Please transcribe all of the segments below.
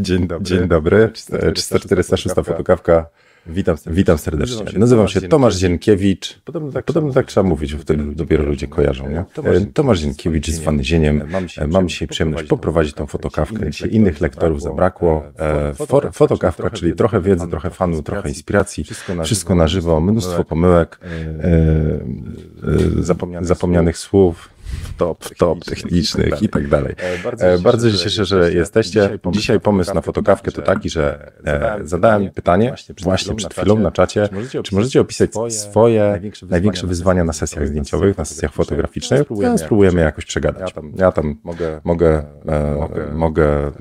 Dzień dobry. Dzień dobry. 346 fotokawka. Witam, witam serdecznie. Nazywam się Tomasz Zienkiewicz. Podobno tak, Podobno tak trzeba mówić, bo wtedy dopiero ludzie kojarzą. Nie? Tomasz Zienkiewicz z Fany Zieniem. Mam dzisiaj przyjemność poprowadzić tą fotokawkę. Dzisiaj innych lektorów zabrakło. Fotokawka, czyli trochę wiedzy, trochę fanu, trochę inspiracji. Wszystko na żywo, mnóstwo pomyłek, zapomnianych słów top, top technicznych i tak dalej. E, bardzo się cieszę, że jesteście. Dzisiaj pomysł na fotokawkę to taki, że e, zadałem pytanie właśnie przed chwilą na czacie, czy możecie opisać swoje największe wyzwania na sesjach zdjęciowych, na sesjach fotograficznych? Ja spróbujemy jakoś przegadać. Ja tam mogę, mogę, mogę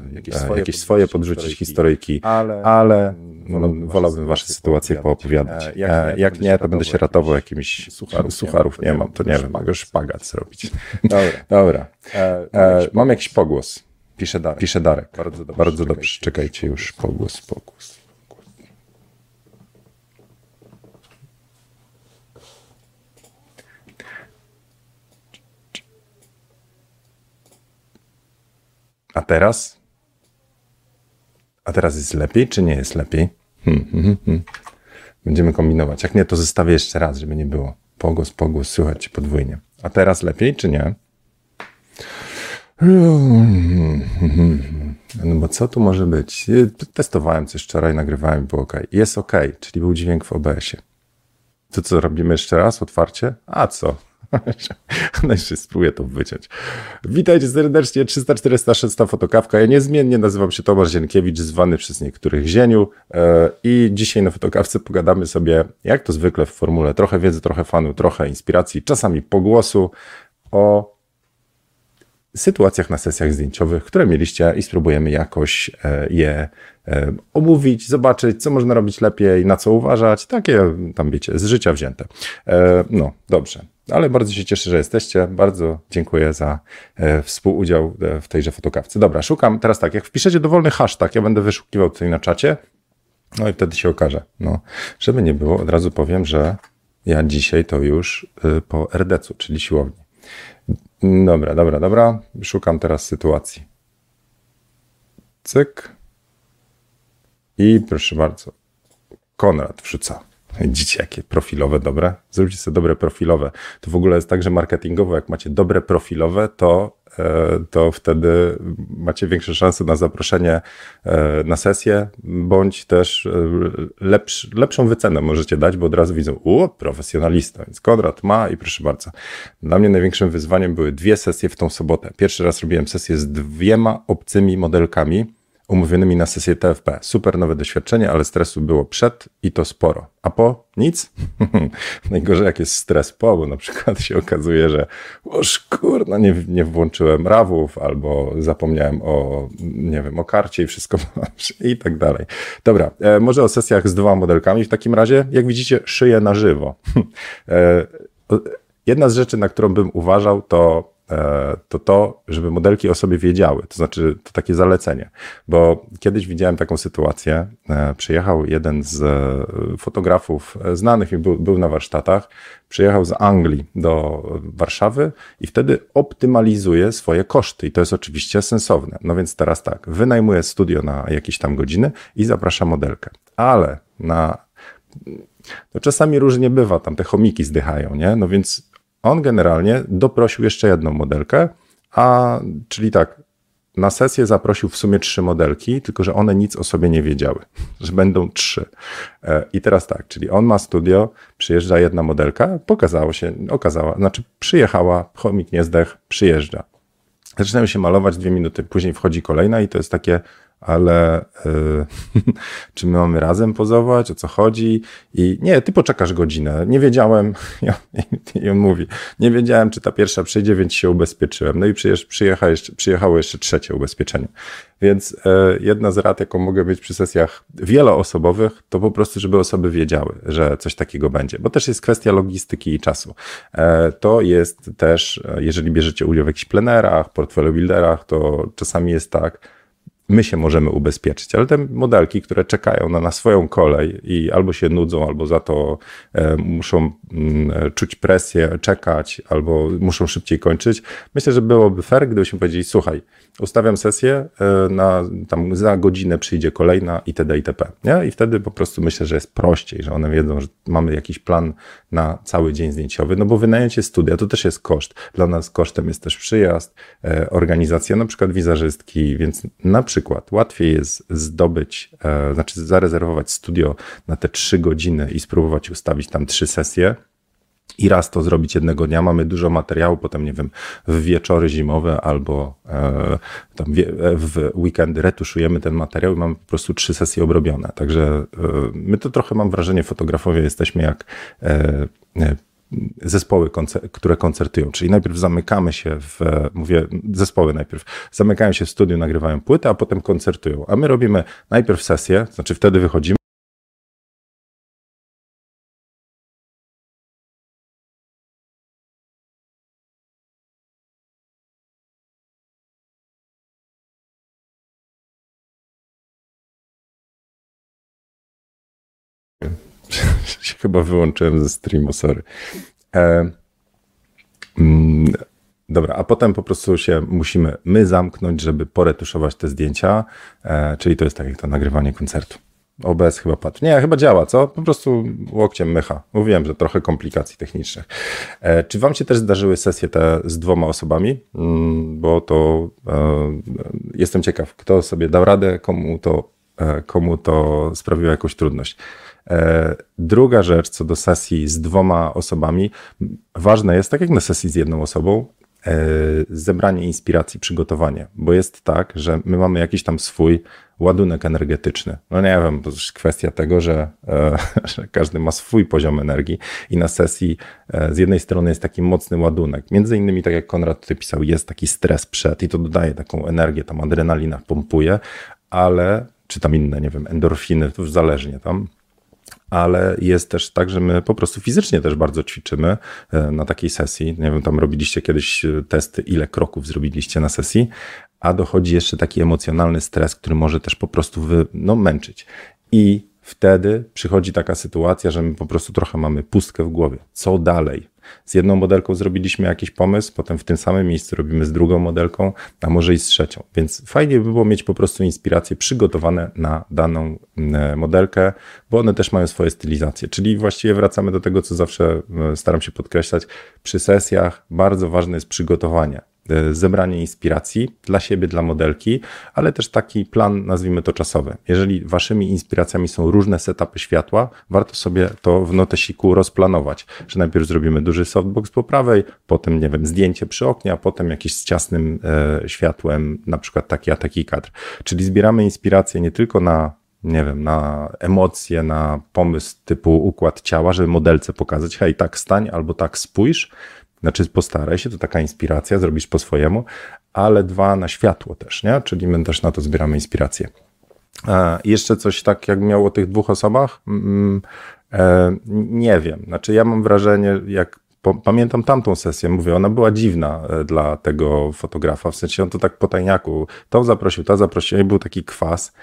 jakieś swoje podrzucić historyjki, ale no, wolałbym wasze sytuacje poopowiadać. Jak nie, to będę się ratował jakimiś sucharów. Nie mam, to nie wiem, mogę szpagat zrobić. Dobra. Dobra. E, e, mam jakiś pogłos. Pisze Darek. Pisze Darek. Bardzo dobrze. Bardzo dobrze. Czekajcie już. Pogłos, pogłos. A teraz? A teraz jest lepiej, czy nie jest lepiej? Hmm, hmm, hmm. hmm. Będziemy kombinować. Jak nie, to zostawię jeszcze raz, żeby nie było. Pogłos, pogłos, słychać podwójnie. A teraz lepiej, czy nie? No bo co tu może być? Testowałem coś wczoraj, nagrywałem, było ok. Jest ok, czyli był dźwięk w OBS-ie. To co, robimy jeszcze raz otwarcie? A co? No jeszcze spróbuję to wyciąć. Witajcie serdecznie, 346 fotokawka. Ja niezmiennie nazywam się Tomasz Zienkiewicz, zwany przez niektórych Zieniu e, i dzisiaj na fotokawce pogadamy sobie, jak to zwykle w formule, trochę wiedzy, trochę fanu, trochę inspiracji, czasami pogłosu o sytuacjach na sesjach zdjęciowych, które mieliście i spróbujemy jakoś e, je e, omówić, zobaczyć, co można robić lepiej, na co uważać, takie tam wiecie, z życia wzięte. No, dobrze ale bardzo się cieszę, że jesteście. Bardzo dziękuję za e, współudział e, w tejże fotokawce. Dobra, szukam teraz tak, jak wpiszecie dowolny hashtag, ja będę wyszukiwał tutaj na czacie, no i wtedy się okaże. No, żeby nie było, od razu powiem, że ja dzisiaj to już y, po RDC-u, czyli siłowni. Dobra, dobra, dobra. Szukam teraz sytuacji. Cyk. I proszę bardzo. Konrad wrzuca. Widzicie, jakie profilowe dobre? Zróbcie sobie dobre profilowe. To w ogóle jest tak, że marketingowo, jak macie dobre profilowe, to, e, to wtedy macie większe szanse na zaproszenie e, na sesję, bądź też e, lepsz, lepszą wycenę możecie dać, bo od razu widzą, o, profesjonalista, więc Konrad ma i proszę bardzo. Dla mnie największym wyzwaniem były dwie sesje w tą sobotę. Pierwszy raz robiłem sesję z dwiema obcymi modelkami, umówionymi na sesję TFP. Super nowe doświadczenie, ale stresu było przed i to sporo. A po? Nic? Najgorzej jak jest stres po, bo na przykład się okazuje, że oż kurna, nie, nie włączyłem rawów albo zapomniałem o, nie wiem, o karcie i wszystko i tak dalej. Dobra, e, może o sesjach z dwoma modelkami. W takim razie, jak widzicie, szyję na żywo. e, jedna z rzeczy, na którą bym uważał, to to to, żeby modelki o sobie wiedziały. To znaczy, to takie zalecenie. Bo kiedyś widziałem taką sytuację. E, przyjechał jeden z e, fotografów znanych i był, był na warsztatach. Przyjechał z Anglii do Warszawy i wtedy optymalizuje swoje koszty. I to jest oczywiście sensowne. No więc teraz tak, wynajmuje studio na jakieś tam godziny i zaprasza modelkę. Ale na no czasami różnie bywa, tam te chomiki zdychają, nie? No więc on generalnie doprosił jeszcze jedną modelkę, a czyli tak, na sesję zaprosił w sumie trzy modelki, tylko że one nic o sobie nie wiedziały, że będą trzy. E, I teraz tak, czyli on ma studio, przyjeżdża jedna modelka, pokazało się, okazała, znaczy przyjechała, chomik nie zdech, przyjeżdża. Zaczynają się malować dwie minuty, później wchodzi kolejna i to jest takie, ale y, czy my mamy razem pozować, o co chodzi? I nie, ty poczekasz godzinę. Nie wiedziałem, i on mówi, nie wiedziałem, czy ta pierwsza przyjdzie, więc się ubezpieczyłem. No i przyjecha jeszcze, przyjechało jeszcze trzecie ubezpieczenie. Więc e, jedna z rad, jaką mogę mieć przy sesjach wieloosobowych, to po prostu, żeby osoby wiedziały, że coś takiego będzie, bo też jest kwestia logistyki i czasu. E, to jest też, jeżeli bierzecie udział w jakichś plenerach, portfolio builderach, to czasami jest tak, my się możemy ubezpieczyć, ale te modelki, które czekają na, na swoją kolej i albo się nudzą, albo za to e, muszą mm, czuć presję, czekać, albo muszą szybciej kończyć, myślę, że byłoby fair, gdybyśmy powiedzieli, słuchaj, ustawiam sesję, e, na, tam za godzinę przyjdzie kolejna itd. itp. Nie? I wtedy po prostu myślę, że jest prościej, że one wiedzą, że mamy jakiś plan na cały dzień zdjęciowy, no bo wynajęcie studia to też jest koszt. Dla nas kosztem jest też przyjazd, e, organizacja na przykład wizerzystki, więc na przykład łatwiej jest zdobyć, e, znaczy zarezerwować studio na te trzy godziny i spróbować ustawić tam trzy sesje, i raz to zrobić jednego dnia. Mamy dużo materiału, potem nie wiem, w wieczory zimowe albo e, tam wie, w weekendy retuszujemy ten materiał i mamy po prostu trzy sesje obrobione. Także e, my to trochę mam wrażenie, fotografowie jesteśmy jak e, e zespoły, które koncertują. Czyli najpierw zamykamy się w, mówię, zespoły najpierw, zamykają się w studiu, nagrywają płytę, a potem koncertują. A my robimy najpierw sesję, znaczy wtedy wychodzimy, się chyba wyłączyłem ze streamu, sorry. E, mm, dobra, a potem po prostu się musimy my zamknąć, żeby poretuszować te zdjęcia, e, czyli to jest tak jak to nagrywanie koncertu. OBS chyba patrz. Nie, chyba działa, co? Po prostu łokciem mycha. Mówiłem, że trochę komplikacji technicznych. E, czy wam się też zdarzyły sesje te z dwoma osobami? Mm, bo to e, jestem ciekaw, kto sobie dał radę, komu to, e, komu to sprawiło jakąś trudność. E, druga rzecz co do sesji z dwoma osobami, ważne jest, tak jak na sesji z jedną osobą, e, zebranie inspiracji, przygotowanie, bo jest tak, że my mamy jakiś tam swój ładunek energetyczny. No nie wiem, to jest kwestia tego, że, e, że, każdy ma swój poziom energii i na sesji z jednej strony jest taki mocny ładunek. Między innymi, tak jak Konrad tutaj pisał, jest taki stres przed i to dodaje taką energię, tam adrenalina pompuje, ale czy tam inne, nie wiem, endorfiny, to już zależnie tam, ale jest też tak, że my po prostu fizycznie też bardzo ćwiczymy e, na takiej sesji. Nie wiem, tam robiliście kiedyś e, testy, ile kroków zrobiliście na sesji, a dochodzi jeszcze taki emocjonalny stres, który może też po prostu wy, no, męczyć. I wtedy przychodzi taka sytuacja, że my po prostu trochę mamy pustkę w głowie. Co dalej? Z jedną modelką zrobiliśmy jakiś pomysł, potem w tym samym miejscu robimy z drugą modelką, a może i z trzecią. Więc fajnie by było mieć po prostu inspiracje przygotowane na daną mm, modelkę, bo one też mają swoje stylizacje. Czyli właściwie wracamy do tego, co zawsze e, staram się podkreślać. Przy sesjach bardzo ważne jest przygotowanie. E, zebranie inspiracji dla siebie, dla modelki, ale też taki plan, nazwijmy to czasowy. Jeżeli waszymi inspiracjami są różne setupy światła, warto sobie to w notesiku rozplanować, że najpierw zrobimy duży softbox po prawej, potem, nie wiem, zdjęcie przy oknie, a potem jakieś z ciasnym e, światłem, na przykład taki a taki kadr. Czyli zbieramy inspiracje nie tylko na nie wiem, na emocje, na pomysł typu układ ciała, żeby modelce pokazać, hej, tak stań albo tak spójrz, znaczy postaraj się, to taka inspiracja, zrobisz po swojemu, ale dwa na światło też, nie? Czyli my też na to zbieramy inspirację. E, jeszcze coś tak, jak miało o tych dwóch osobach? Mm, e, nie wiem. Znaczy, ja mam wrażenie, jak pamiętam tamtą sesję, mówię, ona była dziwna e, dla tego fotografa, w sensie on to tak po tajniaku, to zaprosił, to zaprosił i był taki kwas,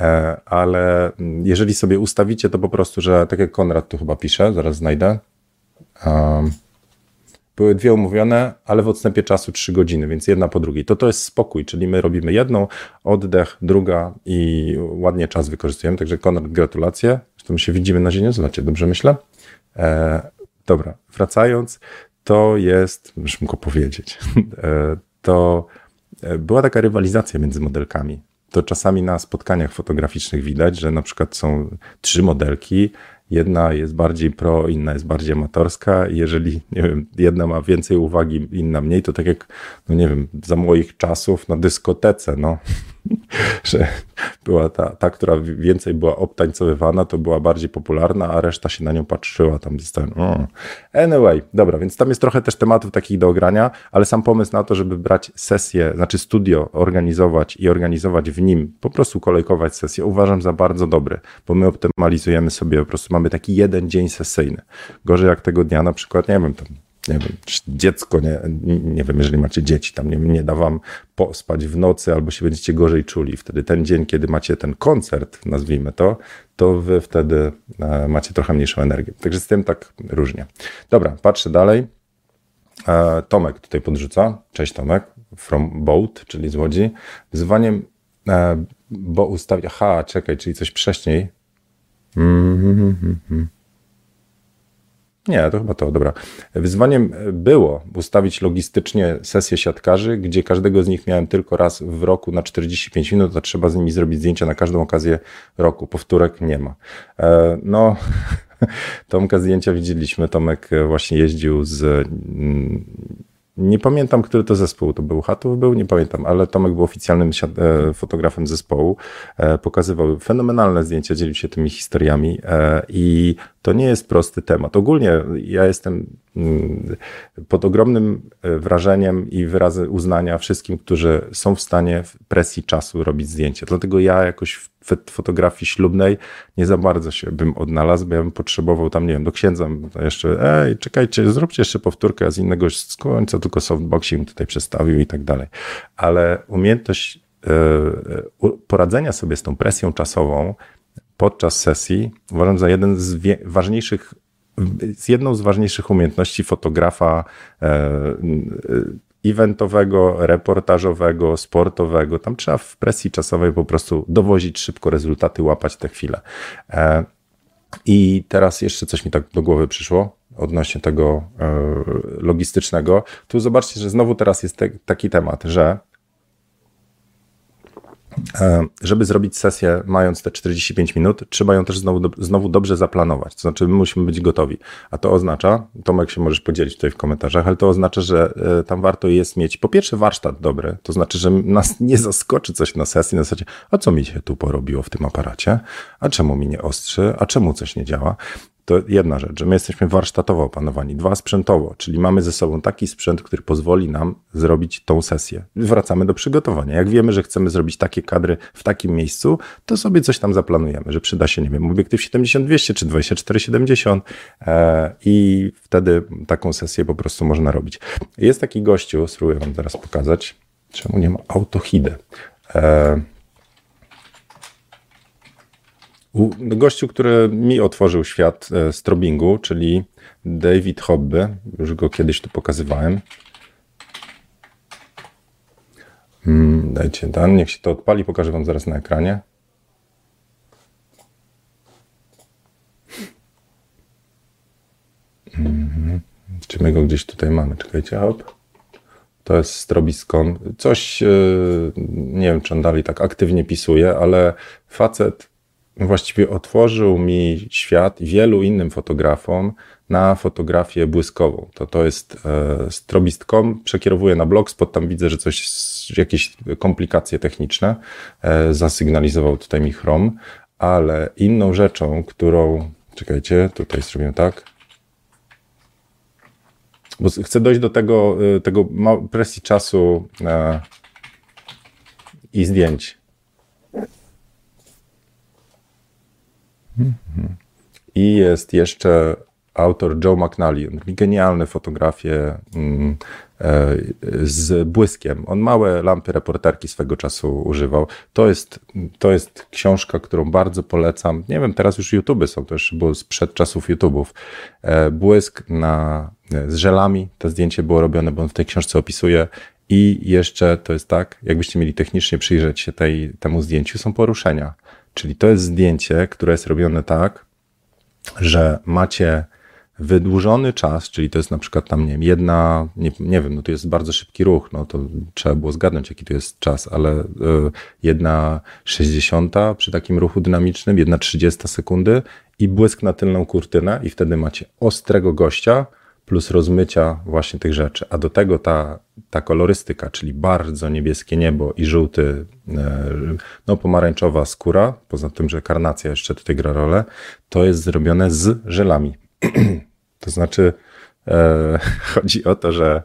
e, ale jeżeli sobie ustawicie to po prostu, że tak jak Konrad tu chyba pisze, zaraz znajdę, um, były dwie umówione, ale w odstępie czasu trzy godziny, więc jedna po drugiej. To to jest spokój, czyli my robimy jedną, oddech, druga i ładnie czas wykorzystujemy. Także Konrad, gratulacje. Zresztą się widzimy na ziemi zlocie, dobrze myślę? E, dobra, wracając, to jest, muszę go powiedzieć, e, to e, była taka rywalizacja między modelkami. To czasami na spotkaniach fotograficznych widać, że na przykład są trzy modelki, Jedna jest bardziej pro, inna jest bardziej amatorska. Jeżeli, nie wiem, jedna ma więcej uwagi, inna mniej, to tak jak, no nie wiem, za moich czasów na dyskotece, no, że była ta, ta, która więcej była obtańcowywana, to była bardziej popularna, a reszta się na nią patrzyła tam z ten, mm. Anyway, dobra, więc tam jest trochę też tematów takich do ogrania, ale sam pomysł na to, żeby brać sesję, znaczy studio, organizować i organizować w nim, po prostu kolejkować sesję, uważam za bardzo dobry, bo my optymalizujemy sobie, po prostu mamy taki jeden dzień sesyjny. Gorzej jak tego dnia na przykład, nie wiem, tam nie wiem, dziecko, nie, nie wiem, jeżeli macie dzieci, tam nie, nie da wam pospać w nocy albo się będziecie gorzej czuli. Wtedy ten dzień, kiedy macie ten koncert, nazwijmy to, to wy wtedy e, macie trochę mniejszą energię. Także z tym tak różnie. Dobra, patrzę dalej. E, Tomek tutaj podrzuca. Cześć Tomek. From Boat, czyli z Łodzi. Wyzwaniem, e, bo ustawia... Aha, czekaj, czyli coś wcześniej. Mm -hmm. Nie, to chyba to, dobra. Wyzwaniem było ustawić logistycznie sesję siatkarzy, gdzie każdego z nich miałem tylko raz w roku na 45 minut, a trzeba z nimi zrobić zdjęcia na każdą okazję roku. Powtórek nie ma. E, no, Tomka zdjęcia widzieliśmy. Tomek właśnie jeździł z mm, nie pamiętam, który to zespół to był. Hatów był, nie pamiętam, ale Tomek był oficjalnym e, fotografem zespołu. E, pokazywał fenomenalne zdjęcia, dzielił się tymi historiami e, i to nie jest prosty temat. Ogólnie ja jestem mm, pod ogromnym wrażeniem i wyrazy uznania wszystkim, którzy są w stanie w presji czasu robić zdjęcia. Dlatego ja jakoś w fotografii ślubnej nie za bardzo się bym odnalazł, bo ja bym potrzebował tam, nie wiem, do księdza jeszcze, ej, czekajcie, zróbcie jeszcze powtórkę z innego końca, tylko softboxing tutaj przestawił i tak dalej. Ale umiejętność yy, poradzenia sobie z tą presją czasową podczas sesji uważam za jeden z ważniejszych z jedną z ważniejszych umiejętności fotografa yy, eventowego, reportażowego, sportowego. Tam trzeba w presji czasowej po prostu dowozić szybko rezultaty, łapać te chwile. E, I teraz jeszcze coś mi tak do głowy przyszło odnośnie tego e, logistycznego. Tu zobaczcie, że znowu teraz jest te, taki temat, że żeby zrobić sesję mając te 45 minut, trzeba ją też znowu, znowu dobrze zaplanować. To znaczy, my musimy być gotowi. A to oznacza, Tomek się możesz podzielić tutaj w komentarzach, ale to oznacza, że e, tam warto jest mieć po pierwsze warsztat dobry, to znaczy, że nas nie zaskoczy coś na sesji na zasadzie, a co mi się tu porobiło w tym aparacie, a czemu mi nie ostrzy, a czemu coś nie działa. To jedna rzecz, że my jesteśmy warsztatowo opanowani. Dwa, sprzętowo, czyli mamy ze sobą taki sprzęt, który pozwoli nam zrobić tą sesję. Wracamy do przygotowania. Jak wiemy, że chcemy zrobić takie kadry w takim miejscu, to sobie coś tam zaplanujemy, że przyda się, nie wiem, obiektyw 70-200 czy 24-70 e, i wtedy taką sesję po prostu można robić. Jest taki gościu, spróbuję wam teraz pokazać, czemu nie ma autohidy. E, Gościu, który mi otworzył świat e, strobingu, czyli David Hobby, już go kiedyś tu pokazywałem. Hmm, dajcie dan, niech się to odpali, pokażę wam zaraz na ekranie. Mhm. Czy my go gdzieś tutaj mamy? Czekajcie, hop. To jest strobiskon. Coś, e, nie wiem, czy on dalej tak aktywnie pisuje, ale facet właściwie otworzył mi świat i wielu innym fotografom na fotografię błyskową. To, to jest e, strobist.com, przekierowuję na blogspot, tam widzę, że coś, jakieś komplikacje techniczne e, zasygnalizował tutaj mi Chrome, ale inną rzeczą, którą, czekajcie, tutaj zrobię tak, bo chcę dojść do tego, e, tego presji czasu e, i zdjęć. I jest jeszcze autor Joe McNally. Genialne fotografie mm, e, z błyskiem. On małe lampy reporterki swego czasu używał. To jest, to jest książka, którą bardzo polecam. Nie wiem, teraz już YouTube są, to już było sprzed czasów YouTube'ów. E, błysk na, z żelami. To zdjęcie było robione, bo on w tej książce opisuje i jeszcze to jest tak, jakbyście mieli technicznie przyjrzeć się tej, temu zdjęciu, są poruszenia. Czyli to jest zdjęcie, które jest robione tak, że macie wydłużony czas, czyli to jest na przykład tam, nie wiem, jedna, nie, nie wiem, no to jest bardzo szybki ruch, no to trzeba było zgadnąć, jaki to jest czas, ale y, jedna 60 przy takim ruchu dynamicznym, jedna 30 sekundy i błysk na tylną kurtynę i wtedy macie ostrego gościa, plus rozmycia właśnie tych rzeczy. A do tego ta, ta kolorystyka, czyli bardzo niebieskie niebo i żółty, e, no pomarańczowa skóra, poza tym, że karnacja jeszcze tutaj gra rolę, to jest zrobione z żelami. to znaczy e, chodzi o to, że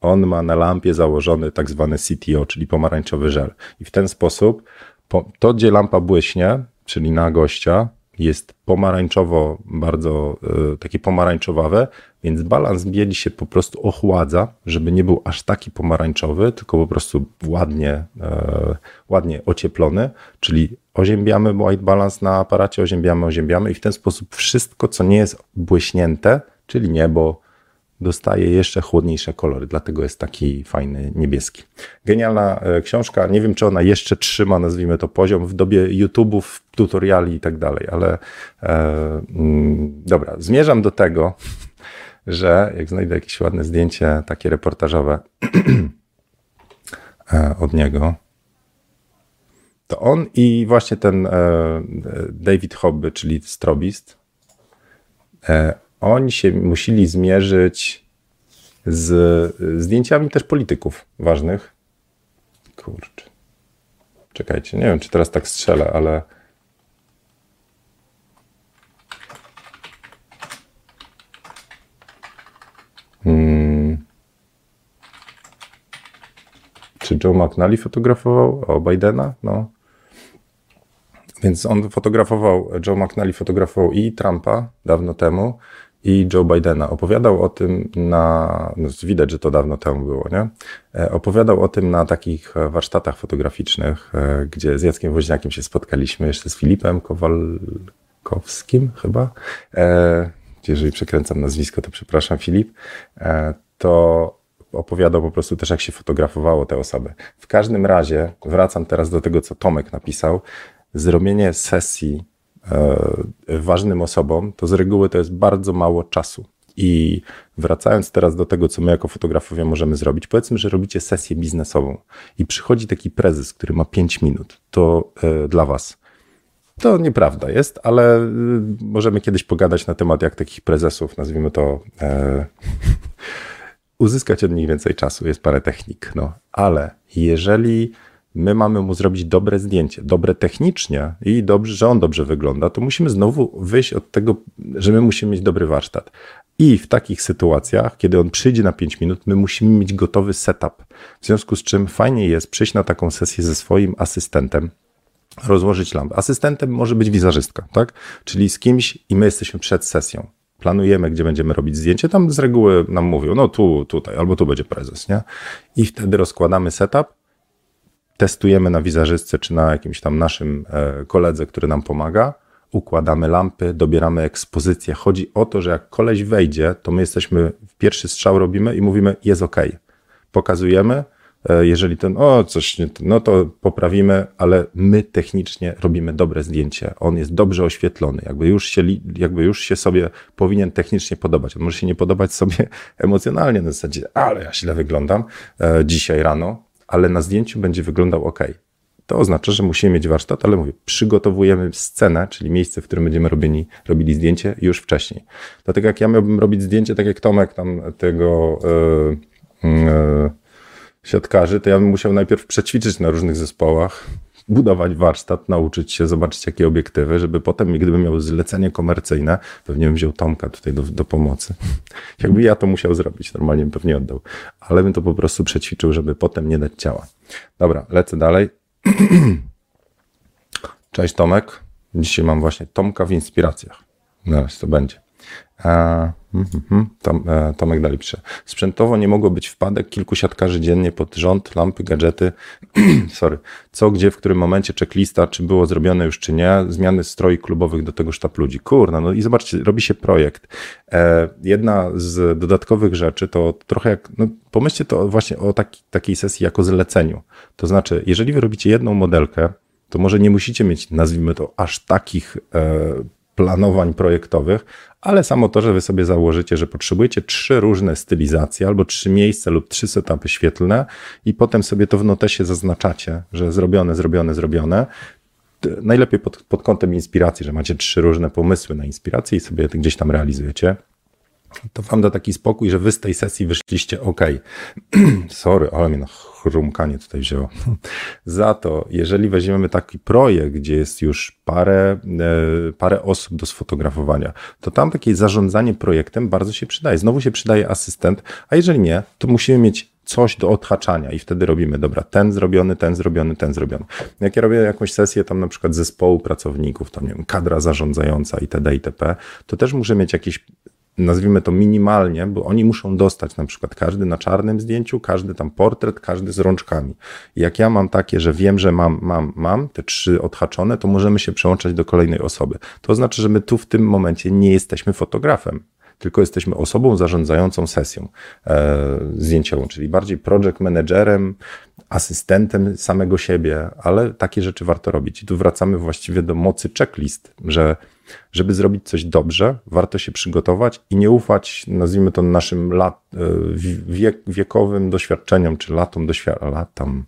on ma na lampie założony tak zwany CTO, czyli pomarańczowy żel. I w ten sposób po, to, gdzie lampa błyśnie, czyli na gościa, jest pomarańczowo, bardzo y, takie pomarańczowawe, więc balans bieli się po prostu ochładza, żeby nie był aż taki pomarańczowy, tylko po prostu ładnie, e, ładnie ocieplony, czyli oziębiamy white balance na aparacie, oziębiamy, oziębiamy i w ten sposób wszystko, co nie jest błyśnięte, czyli niebo, dostaje jeszcze chłodniejsze kolory, dlatego jest taki fajny niebieski. Genialna e, książka, nie wiem czy ona jeszcze trzyma, nazwijmy to poziom w dobie YouTube'ów, tutoriali i tak dalej, ale e, mm, dobra, zmierzam do tego, że jak znajdę jakieś ładne zdjęcie, takie reportażowe e, od niego, to on i właśnie ten e, David Hobby, czyli strobist, oni się musieli zmierzyć z zdjęciami też polityków ważnych. Kurczę. Czekajcie, nie wiem, czy teraz tak strzelę, ale. Hmm. Czy Joe McNally fotografował? O, Bidena? No. Więc on fotografował, Joe McNally fotografował i Trumpa dawno temu, i Joe Bidena. Opowiadał o tym na, no widać, że to dawno temu było, nie? E, opowiadał o tym na takich e, warsztatach fotograficznych, e, gdzie z Jackiem Woźniakiem się spotkaliśmy, jeszcze z Filipem Kowalkowskim chyba. Jeżeli przekręcam nazwisko, to przepraszam, Filip. To opowiadał po prostu też, jak się fotografowało te osoby. W każdym razie, wracam teraz do tego, co Tomek napisał. Zrobienie sesji ważnym osobom, to z reguły to jest bardzo mało czasu. I wracając teraz do tego, co my jako fotografowie możemy zrobić, powiedzmy, że robicie sesję biznesową i przychodzi taki prezes, który ma 5 minut, to e, dla Was. To nieprawda jest, ale e, możemy kiedyś pogadać na temat, jak takich prezesów, nazwijmy to, e, uzyskać od nich więcej czasu. Jest parę technik, no. Ale jeżeli my mamy mu zrobić dobre zdjęcie, dobre technicznie i dobrze, że on dobrze wygląda, to musimy znowu wyjść od tego, że my musimy mieć dobry warsztat. I w takich sytuacjach, kiedy on przyjdzie na 5 minut, my musimy mieć gotowy setup. W związku z czym fajnie jest przyjść na taką sesję ze swoim asystentem, rozłożyć lampę. Asystentem może być wizerzystka, tak? Czyli z kimś i my jesteśmy przed sesją. Planujemy, gdzie będziemy robić zdjęcie. Tam z reguły nam mówią, no tu, tutaj, albo tu będzie prezes, nie? I wtedy rozkładamy setup testujemy na wizerzystce czy na jakimś tam naszym e, koledze, który nam pomaga, układamy lampy, dobieramy ekspozycję. Chodzi o to, że jak koleś wejdzie, to my jesteśmy, pierwszy strzał robimy i mówimy, jest ok. Pokazujemy, e, jeżeli ten, o, coś, nie, no to poprawimy, ale my technicznie robimy dobre zdjęcie. On jest dobrze oświetlony, jakby już się, jakby już się sobie powinien technicznie podobać. On może się nie podobać sobie emocjonalnie na zasadzie, ale ja źle wyglądam e, dzisiaj rano, ale na zdjęciu będzie wyglądał ok. To oznacza, że musimy mieć warsztat, ale mówię, przygotowujemy scenę, czyli miejsce, w którym będziemy robili, robili zdjęcie już wcześniej. Dlatego jak ja miałbym robić zdjęcie, tak jak Tomek tam tego yy, yy, siatkarzy, to ja bym musiał najpierw przećwiczyć na różnych zespołach, budować warsztat, nauczyć się, zobaczyć jakie obiektywy, żeby potem, gdybym miał zlecenie komercyjne, pewnie bym wziął Tomka tutaj do, do pomocy. Jakby ja to musiał zrobić, normalnie bym pewnie oddał. Ale bym to po prostu przećwiczył, żeby potem nie dać ciała. Dobra, lecę dalej. Cześć Tomek. Dzisiaj mam właśnie Tomka w inspiracjach. Zaraz to będzie. A, mm, mm, Tom, e, Tomek dalej pisze. Sprzętowo nie mogło być wpadek kilku siatkarzy dziennie pod rząd, lampy, gadżety. Sorry. Co, gdzie, w którym momencie checklista, czy było zrobione już, czy nie. Zmiany stroi klubowych do tego sztab ludzi. Kurna, no i zobaczcie, robi się projekt. E, jedna z dodatkowych rzeczy to trochę jak, no pomyślcie to właśnie o taki, takiej sesji jako zleceniu. To znaczy, jeżeli wy robicie jedną modelkę, to może nie musicie mieć, nazwijmy to, aż takich e, planowań projektowych, ale samo to, że wy sobie założycie, że potrzebujecie trzy różne stylizacje albo trzy miejsca lub trzy setupy świetlne i potem sobie to w notesie zaznaczacie, że zrobione, zrobione, zrobione. Najlepiej pod, pod kątem inspiracji, że macie trzy różne pomysły na inspirację i sobie gdzieś tam realizujecie to wam da taki spokój, że wy z tej sesji wyszliście ok. Sorry, ale mnie na chrumkanie tutaj wzięło. Za to, jeżeli weźmiemy taki projekt, gdzie jest już parę, e, parę osób do sfotografowania, to tam takie zarządzanie projektem bardzo się przydaje. Znowu się przydaje asystent, a jeżeli nie, to musimy mieć coś do odhaczania i wtedy robimy, dobra, ten zrobiony, ten zrobiony, ten zrobiony. Jak ja robię jakąś sesję tam na przykład zespołu pracowników, tam nie wiem, kadra zarządzająca itd. itp., to też muszę mieć jakieś nazwijmy to minimalnie, bo oni muszą dostać na przykład każdy na czarnym zdjęciu, każdy tam portret, każdy z rączkami. Jak ja mam takie, że wiem, że mam, mam, mam te trzy odhaczone, to możemy się przełączać do kolejnej osoby. To znaczy, że my tu w tym momencie nie jesteśmy fotografem tylko jesteśmy osobą zarządzającą sesją e, zdjęciową, czyli bardziej project managerem, asystentem samego siebie, ale takie rzeczy warto robić. I tu wracamy właściwie do mocy checklist, że żeby zrobić coś dobrze, warto się przygotować i nie ufać, nazwijmy to naszym lat, e, wiek, wiekowym doświadczeniom, czy latom doświadczeń, latam,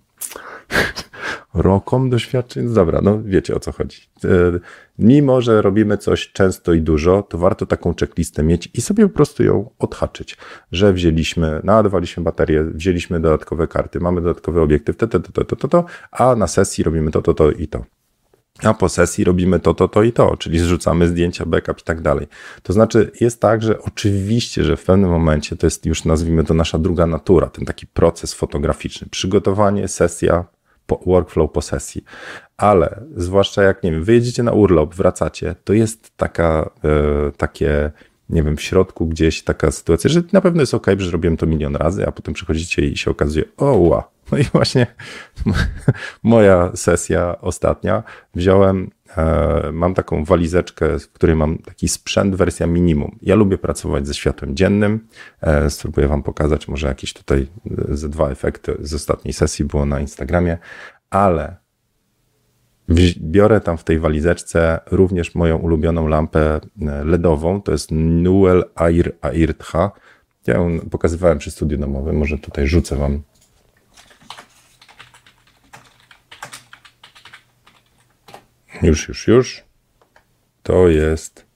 rokom doświadczeń. Dobra, no wiecie o co chodzi. E, mimo, że robimy coś często i dużo, to warto taką checklistę mieć i sobie po prostu ją odhaczyć, że wzięliśmy, naładowaliśmy baterię, wzięliśmy dodatkowe karty, mamy dodatkowe obiekty, to, to, to, to, to, to, a na sesji robimy to, to, to i to. A po sesji robimy to, to, to i to, czyli zrzucamy zdjęcia, backup i tak dalej. To znaczy, jest tak, że oczywiście, że w pewnym momencie to jest już, nazwijmy to, nasza druga natura, ten taki proces fotograficzny. Przygotowanie, sesja, workflow po sesji. Ale zwłaszcza jak, nie wiem, wyjedziecie na urlop, wracacie, to jest taka, e, takie, nie wiem, w środku gdzieś taka sytuacja, że na pewno jest ok, że zrobiłem to milion razy, a potem przychodzicie i się okazuje, o. No i właśnie moja sesja ostatnia, wziąłem E, mam taką walizeczkę, w której mam taki sprzęt, wersja minimum. Ja lubię pracować ze światłem dziennym. E, spróbuję Wam pokazać może jakieś tutaj e, ze dwa efekty z ostatniej sesji było na Instagramie, ale biorę tam w tej walizeczce również moją ulubioną lampę LEDową. To jest Newell Air Air Tha. Ja ją pokazywałem przy studiu domowym. Może tutaj rzucę Wam Już, już, już. To jest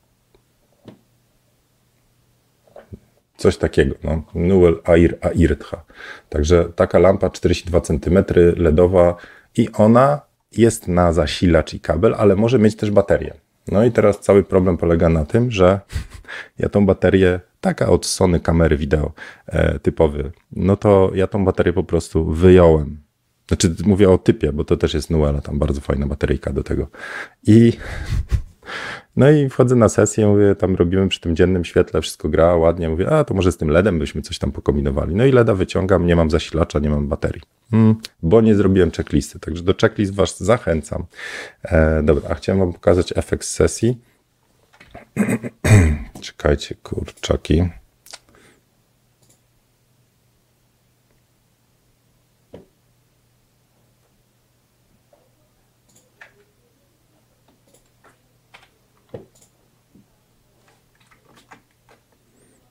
coś takiego, no. Newell Air Airtha. Także taka lampa 42 cm LEDowa i ona jest na zasilacz i kabel, ale może mieć też baterię. No i teraz cały problem polega na tym, że ja tą baterię, taka od Sony kamery wideo e, typowy, no to ja tą baterię po prostu wyjąłem znaczy mówię o typie, bo to też jest Nuela, tam bardzo fajna bateryjka do tego. I no i wchodzę na sesję, mówię, tam robimy przy tym dziennym świetle, wszystko gra ładnie. Mówię, a to może z tym LEDem byśmy coś tam pokombinowali. No i LEDa wyciągam, nie mam zasilacza, nie mam baterii. Hmm, bo nie zrobiłem checklisty, także do checklist was zachęcam. E, dobra, a chciałem wam pokazać efekt sesji. Czekajcie, kurczaki.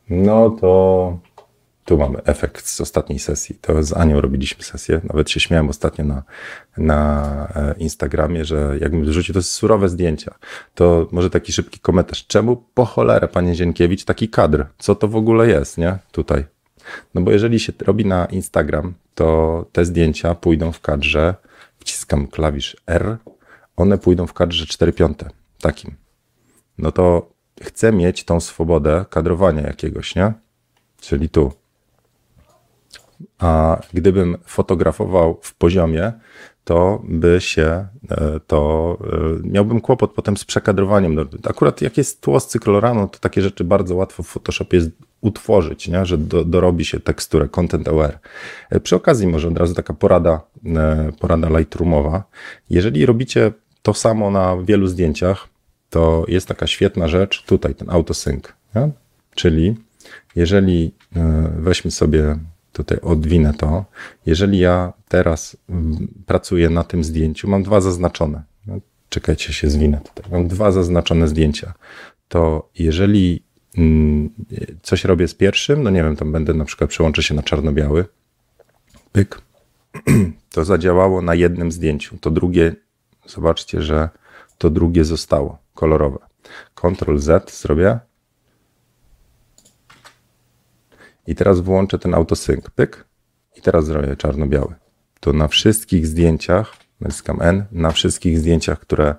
No to tu mamy efekt z ostatniej sesji. To z Anią robiliśmy sesję. Nawet się śmiałem ostatnio na, na e, Instagramie, że jakbym wrzucił, to surowe zdjęcia. To może taki szybki komentarz. Czemu po cholerę, panie Zienkiewicz, taki kadr? Co to w ogóle jest, nie? Tutaj. No bo jeżeli się robi na Instagram, to te zdjęcia pójdą w kadrze, wciskam klawisz R, one pójdą w kadrze 4 piąte, takim. No to chcę mieć tą swobodę kadrowania jakiegoś, nie? Czyli tu. A gdybym fotografował w poziomie, to by się, e, to e, miałbym kłopot potem z przekadrowaniem. No, akurat jak jest tło z to takie rzeczy bardzo łatwo w Photoshopie jest utworzyć, nie? że do, dorobi się teksturę content aware. E, przy okazji może od razu taka porada, porada Lightroomowa. Jeżeli robicie to samo na wielu zdjęciach, to jest taka świetna rzecz, tutaj ten autosync. Czyli jeżeli e, weźmy sobie, tutaj odwinę to, jeżeli ja teraz pracuję na tym zdjęciu, mam dwa zaznaczone, czekajcie, się zwinę tutaj, mam dwa zaznaczone zdjęcia, to jeżeli mm, coś robię z pierwszym, no nie wiem, tam będę na przykład przełączę się na czarno-biały, pyk, to zadziałało na jednym zdjęciu, to drugie, zobaczcie, że to drugie zostało kolorowe. Ctrl Z zrobię. I teraz włączę ten autosync. Pyk. I teraz zrobię czarno-biały. To na wszystkich zdjęciach, naciskam N, na wszystkich zdjęciach, które,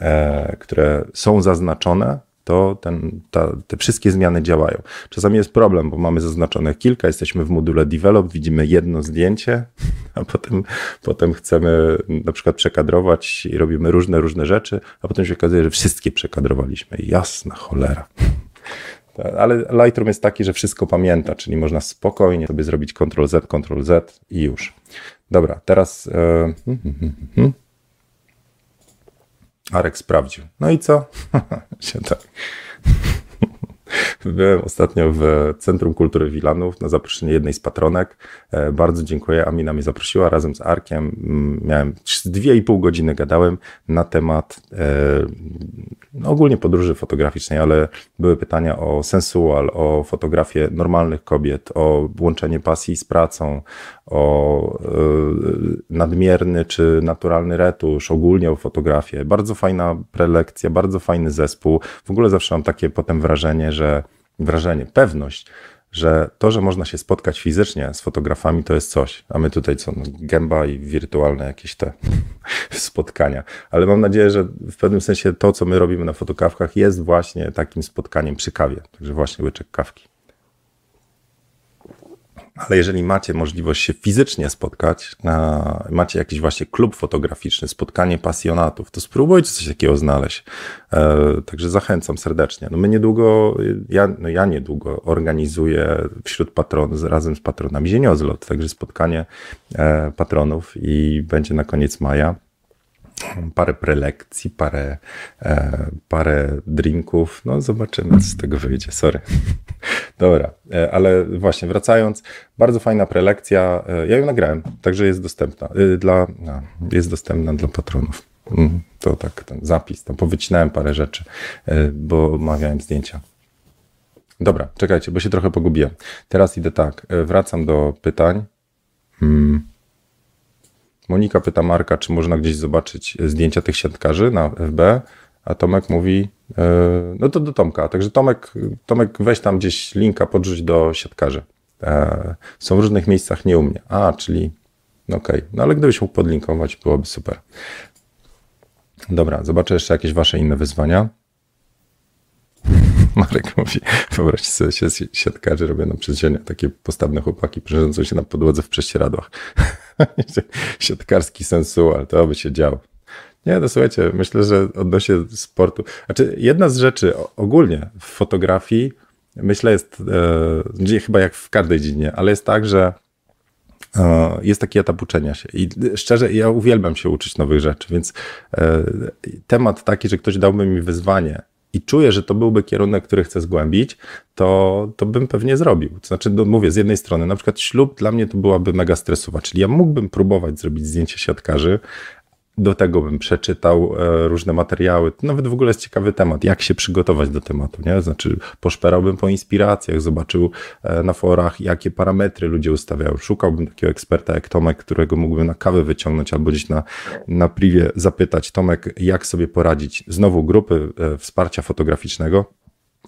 e, które są zaznaczone, to ten, ta, te wszystkie zmiany działają. Czasami jest problem, bo mamy zaznaczonych kilka, jesteśmy w module develop, widzimy jedno zdjęcie, a potem, potem chcemy na przykład przekadrować i robimy różne, różne rzeczy, a potem się okazuje, że wszystkie przekadrowaliśmy. Jasna cholera. Ale Lightroom jest taki, że wszystko pamięta, czyli można spokojnie sobie zrobić Ctrl Z, Ctrl Z i już. Dobra, teraz. Hmm, hmm, hmm, Arek sprawdził. No i co? się tak. Byłem ostatnio w Centrum Kultury Wilanów na zaproszenie jednej z patronek. E, bardzo dziękuję. Amina mnie zaprosiła razem z Arkiem. Mm, miałem dwie i pół godziny gadałem na temat e, no ogólnie podróży fotograficznej, ale były pytania o sensual, o fotografię normalnych kobiet, o łączenie pasji z pracą, o e, nadmierny czy naturalny retusz, ogólnie o fotografię. Bardzo fajna prelekcja, bardzo fajny zespół. W ogóle zawsze mam takie potem wrażenie, że wrażenie, pewność, że to, że można się spotkać fizycznie z fotografami, to jest coś. A my tutaj co, no, gęba i wirtualne jakieś te spotkania. Ale mam nadzieję, że w pewnym sensie to, co my robimy na fotokawkach, jest właśnie takim spotkaniem przy kawie. Także właśnie łyczek kawki. Ale jeżeli macie możliwość się fizycznie spotkać, na, macie jakiś właśnie klub fotograficzny, spotkanie pasjonatów, to spróbujcie coś takiego znaleźć. E, także zachęcam serdecznie. No my niedługo, ja, no ja niedługo organizuję wśród patronów, razem z patronami Zieniozlot, także spotkanie e, patronów i będzie na koniec maja parę prelekcji, parę, e, parę drinków. No, zobaczymy, co z tego wyjdzie. Sorry. Dobra, e, ale właśnie wracając, bardzo fajna prelekcja. E, ja ją nagrałem, także jest dostępna e, dla, no, jest dostępna dla patronów. Mm, to tak, ten zapis, tam powycinałem parę rzeczy, e, bo omawiałem zdjęcia. Dobra, czekajcie, bo się trochę pogubiłem. Teraz idę tak, e, wracam do pytań. Hmm. Monika pyta Marka, czy można gdzieś zobaczyć zdjęcia tych siatkarzy na FB, a Tomek mówi, yy, no to do Tomka. Także Tomek, Tomek weź tam gdzieś linka, podrzuć do siatkarzy. Yy, są w różnych miejscach, nie u mnie. A, czyli, no okej, okay. no ale gdybyś mógł podlinkować, byłoby super. Dobra, zobaczę jeszcze jakieś wasze inne wyzwania. Marek mówi, wyobraźcie sobie się siatkarzy robią na przecienie, takie postawne chłopaki przeżącą się na podłodze w prześcieradłach. Siatkarski sensual, to by się działo. Nie, to słuchajcie, myślę, że odnośnie sportu. Znaczy, jedna z rzeczy ogólnie w fotografii, myślę, jest e, chyba jak w każdej dziedzinie, ale jest tak, że e, jest taki etap uczenia się. I szczerze, ja uwielbiam się uczyć nowych rzeczy, więc e, temat taki, że ktoś dałby mi wyzwanie i czuję, że to byłby kierunek, który chcę zgłębić, to, to bym pewnie zrobił. Znaczy, no, mówię, z jednej strony, na przykład ślub dla mnie to byłaby mega stresowa, czyli ja mógłbym próbować zrobić zdjęcie siatkarzy, do tego bym przeczytał e, różne materiały. Nawet w ogóle jest ciekawy temat, jak się przygotować do tematu, nie? Znaczy, poszperałbym po inspiracjach, zobaczył e, na forach, jakie parametry ludzie ustawiają. Szukałbym takiego eksperta jak Tomek, którego mógłbym na kawę wyciągnąć albo gdzieś na, na privie zapytać. Tomek, jak sobie poradzić? Znowu grupy e, wsparcia fotograficznego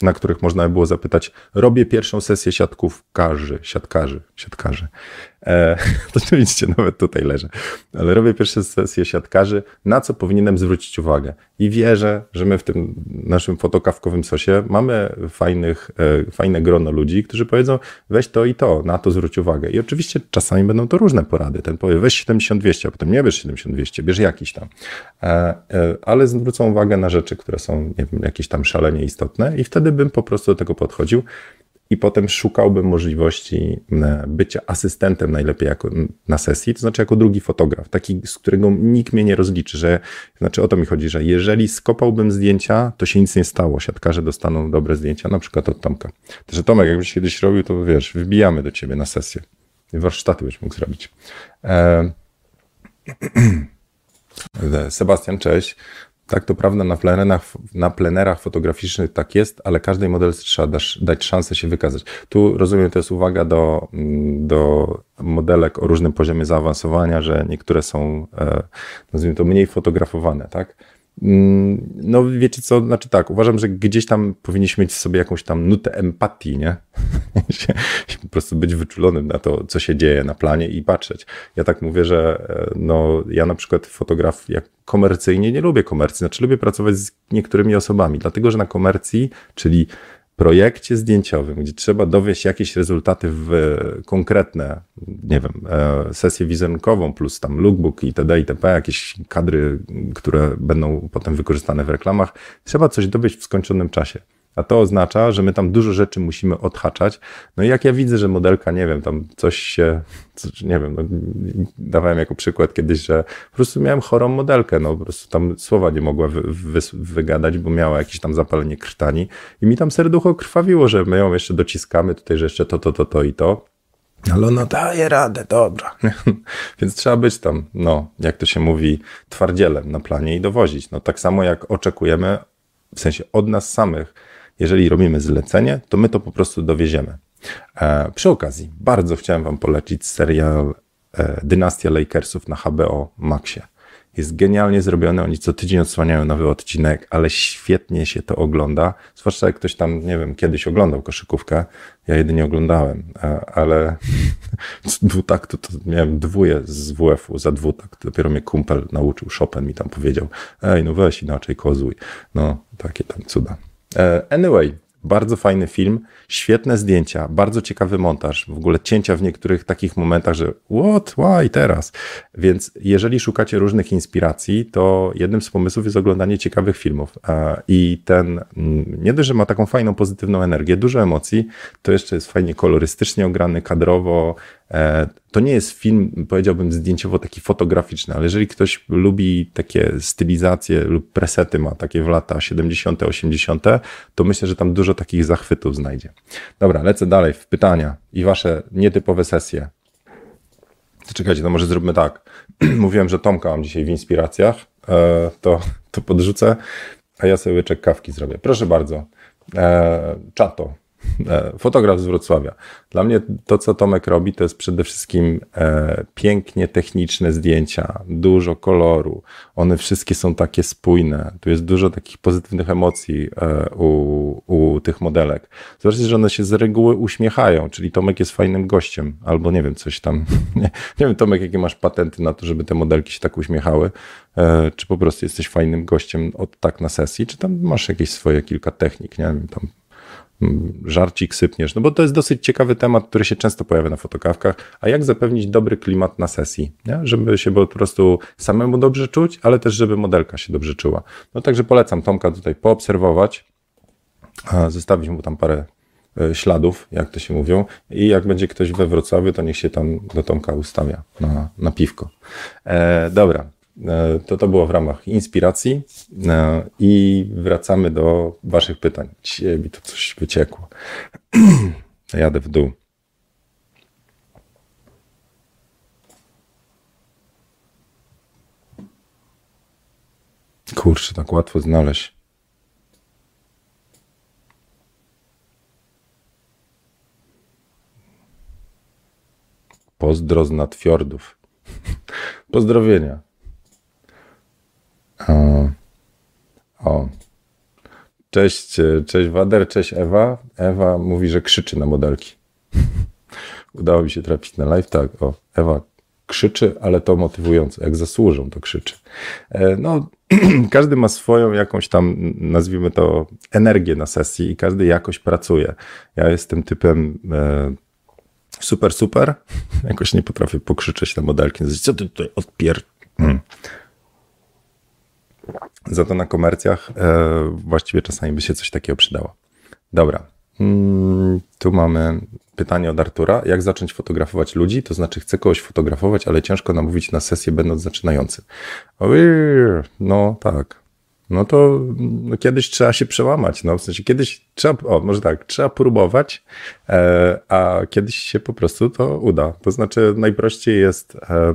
na których można by było zapytać, robię pierwszą sesję siatkówkarzy, siatkarzy, siatkarzy. E, to tu widzicie, nawet tutaj leżę. Ale robię pierwszą sesję siatkarzy, na co powinienem zwrócić uwagę. I wierzę, że my w tym naszym fotokawkowym sosie mamy fajnych, e, fajne grono ludzi, którzy powiedzą, weź to i to, na to zwróć uwagę. I oczywiście czasami będą to różne porady. Ten powie, weź 7200, a potem nie bierz 7200, bierz jakiś tam. E, ale zwrócą uwagę na rzeczy, które są, nie wiem, jakieś tam szalenie istotne i wtedy bym po prostu do tego podchodził i potem szukałbym możliwości e, bycia asystentem najlepiej jako na sesji, to znaczy jako drugi fotograf, taki, z którego nikt mnie nie rozliczy, że, znaczy o to mi chodzi, że jeżeli skopałbym zdjęcia, to się nic nie stało, siatkarze dostaną dobre zdjęcia, na przykład od Tomka. Także Tomek, jakbyś kiedyś robił, to wiesz, wybijamy do ciebie na sesję. Warsztaty byś mógł zrobić. E... Sebastian, cześć. Tak, to prawda, na plenerach, na plenerach fotograficznych tak jest, ale każdej model trzeba dać, dać szansę się wykazać. Tu rozumiem, to jest uwaga do, mm, do modelek o różnym poziomie zaawansowania, że niektóre są, e, nazwijmy to, mniej fotografowane, tak? Mm, no wiecie co, znaczy tak, uważam, że gdzieś tam powinniśmy mieć sobie jakąś tam nutę empatii, nie? Po prostu być wyczulonym na to, co się dzieje na planie i patrzeć. Ja tak mówię, że e, no, ja na przykład fotograf jak komercyjnie nie lubię komercji, znaczy lubię pracować z niektórymi osobami, dlatego że na komercji, czyli projekcie zdjęciowym, gdzie trzeba dowieść jakieś rezultaty w konkretne, nie wiem, e, sesję wizerunkową plus tam lookbook itd., itp., jakieś kadry, które będą potem wykorzystane w reklamach, trzeba coś dowieść w skończonym czasie. A to oznacza, że my tam dużo rzeczy musimy odhaczać. No i jak ja widzę, że modelka, nie wiem, tam coś się, coś, nie wiem, no, dawałem jako przykład kiedyś, że po prostu miałem chorą modelkę, no po prostu tam słowa nie mogła wy, wy, wygadać, bo miała jakieś tam zapalenie krtani i mi tam serducho krwawiło, że my ją jeszcze dociskamy tutaj, że jeszcze to, to, to, to i to. Ale ona daje radę, dobra. Więc trzeba być tam, no, jak to się mówi, twardzielem na planie i dowozić. No tak samo jak oczekujemy, w sensie od nas samych, jeżeli robimy zlecenie, to my to po prostu dowieziemy. E, przy okazji, bardzo chciałem Wam polecić serial e, Dynastia Lakersów na HBO Maxie. Jest genialnie zrobiony, oni co tydzień odsłaniają nowy odcinek, ale świetnie się to ogląda. Zwłaszcza jak ktoś tam, nie wiem, kiedyś oglądał koszykówkę. Ja jedynie oglądałem, e, ale z dwutaktu to miałem dwóje z WF-u za dwutakt. Dopiero mnie kumpel nauczył, Chopin mi tam powiedział, ej, no weź inaczej kozuj. No, takie tam cuda. E, anyway, bardzo fajny film, świetne zdjęcia, bardzo ciekawy montaż, w ogóle cięcia w niektórych takich momentach, że what, why, teraz. Więc jeżeli szukacie różnych inspiracji, to jednym z pomysłów jest oglądanie ciekawych filmów. E, I ten, mm, nie dość, że ma taką fajną, pozytywną energię, dużo emocji, to jeszcze jest fajnie kolorystycznie ograny, kadrowo, to nie jest film, powiedziałbym, zdjęciowo taki fotograficzny, ale jeżeli ktoś lubi takie stylizacje lub presety, ma takie w lata 70., 80., to myślę, że tam dużo takich zachwytów znajdzie. Dobra, lecę dalej w pytania i wasze nietypowe sesje. Czekajcie, to może zróbmy tak. Mówiłem, że Tomka mam dzisiaj w inspiracjach, e, to, to podrzucę, a ja sobie łyczek kawki zrobię. Proszę bardzo. E, czato. E, fotograf z Wrocławia. Dla mnie to, co Tomek robi, to jest przede wszystkim e, pięknie techniczne zdjęcia, dużo koloru. One wszystkie są takie spójne. Tu jest dużo takich pozytywnych emocji e, u, u tych modelek. Zobaczcie, że one się z reguły uśmiechają, czyli Tomek jest fajnym gościem, albo nie wiem, coś tam. Nie, nie wiem, Tomek, jakie masz patenty na to, żeby te modelki się tak uśmiechały. Czy po prostu jesteś fajnym gościem od tak na sesji, czy tam masz jakieś swoje kilka technik, nie wiem, tam żarcik sypniesz, no bo to jest dosyć ciekawy temat, który się często pojawia na fotokawkach, a jak zapewnić dobry klimat na sesji, nie? żeby się po prostu samemu dobrze czuć, ale też żeby modelka się dobrze czuła. No także polecam Tomka tutaj poobserwować, zostawić mu tam parę e, śladów, jak to się mówią i jak będzie ktoś we Wrocławiu, to niech się tam do Tomka ustawia na, na piwko. E, dobra, to to było w ramach inspiracji e, i wracamy do Waszych pytań. Dzisiaj mi to coś wyciekło. Jadę w dół. Kurczę, tak łatwo znaleźć. Pozdro z nadfiordów. Pozdrowienia. O. Cześć, cześć Wader, cześć Ewa. Ewa mówi, że krzyczy na modelki. Udało mi się trafić na live, tak. O, Ewa krzyczy, ale to motywujące. Jak zasłużą, to krzyczy. E, no, każdy ma swoją jakąś tam, nazwijmy to, energię na sesji i każdy jakoś pracuje. Ja jestem typem e, super, super. Jakoś nie potrafię pokrzyczeć na modelki. Co ty tutaj odpier... Za to na komercjach e, właściwie czasami by się coś takiego przydało. Dobra. Mm, tu mamy pytanie od Artura. Jak zacząć fotografować ludzi? To znaczy, chcę kogoś fotografować, ale ciężko namówić na sesję, będąc zaczynającym. No tak. No to no, kiedyś trzeba się przełamać. No, w sensie kiedyś trzeba, o może tak, trzeba próbować, e, a kiedyś się po prostu to uda. To znaczy, najprościej jest. E,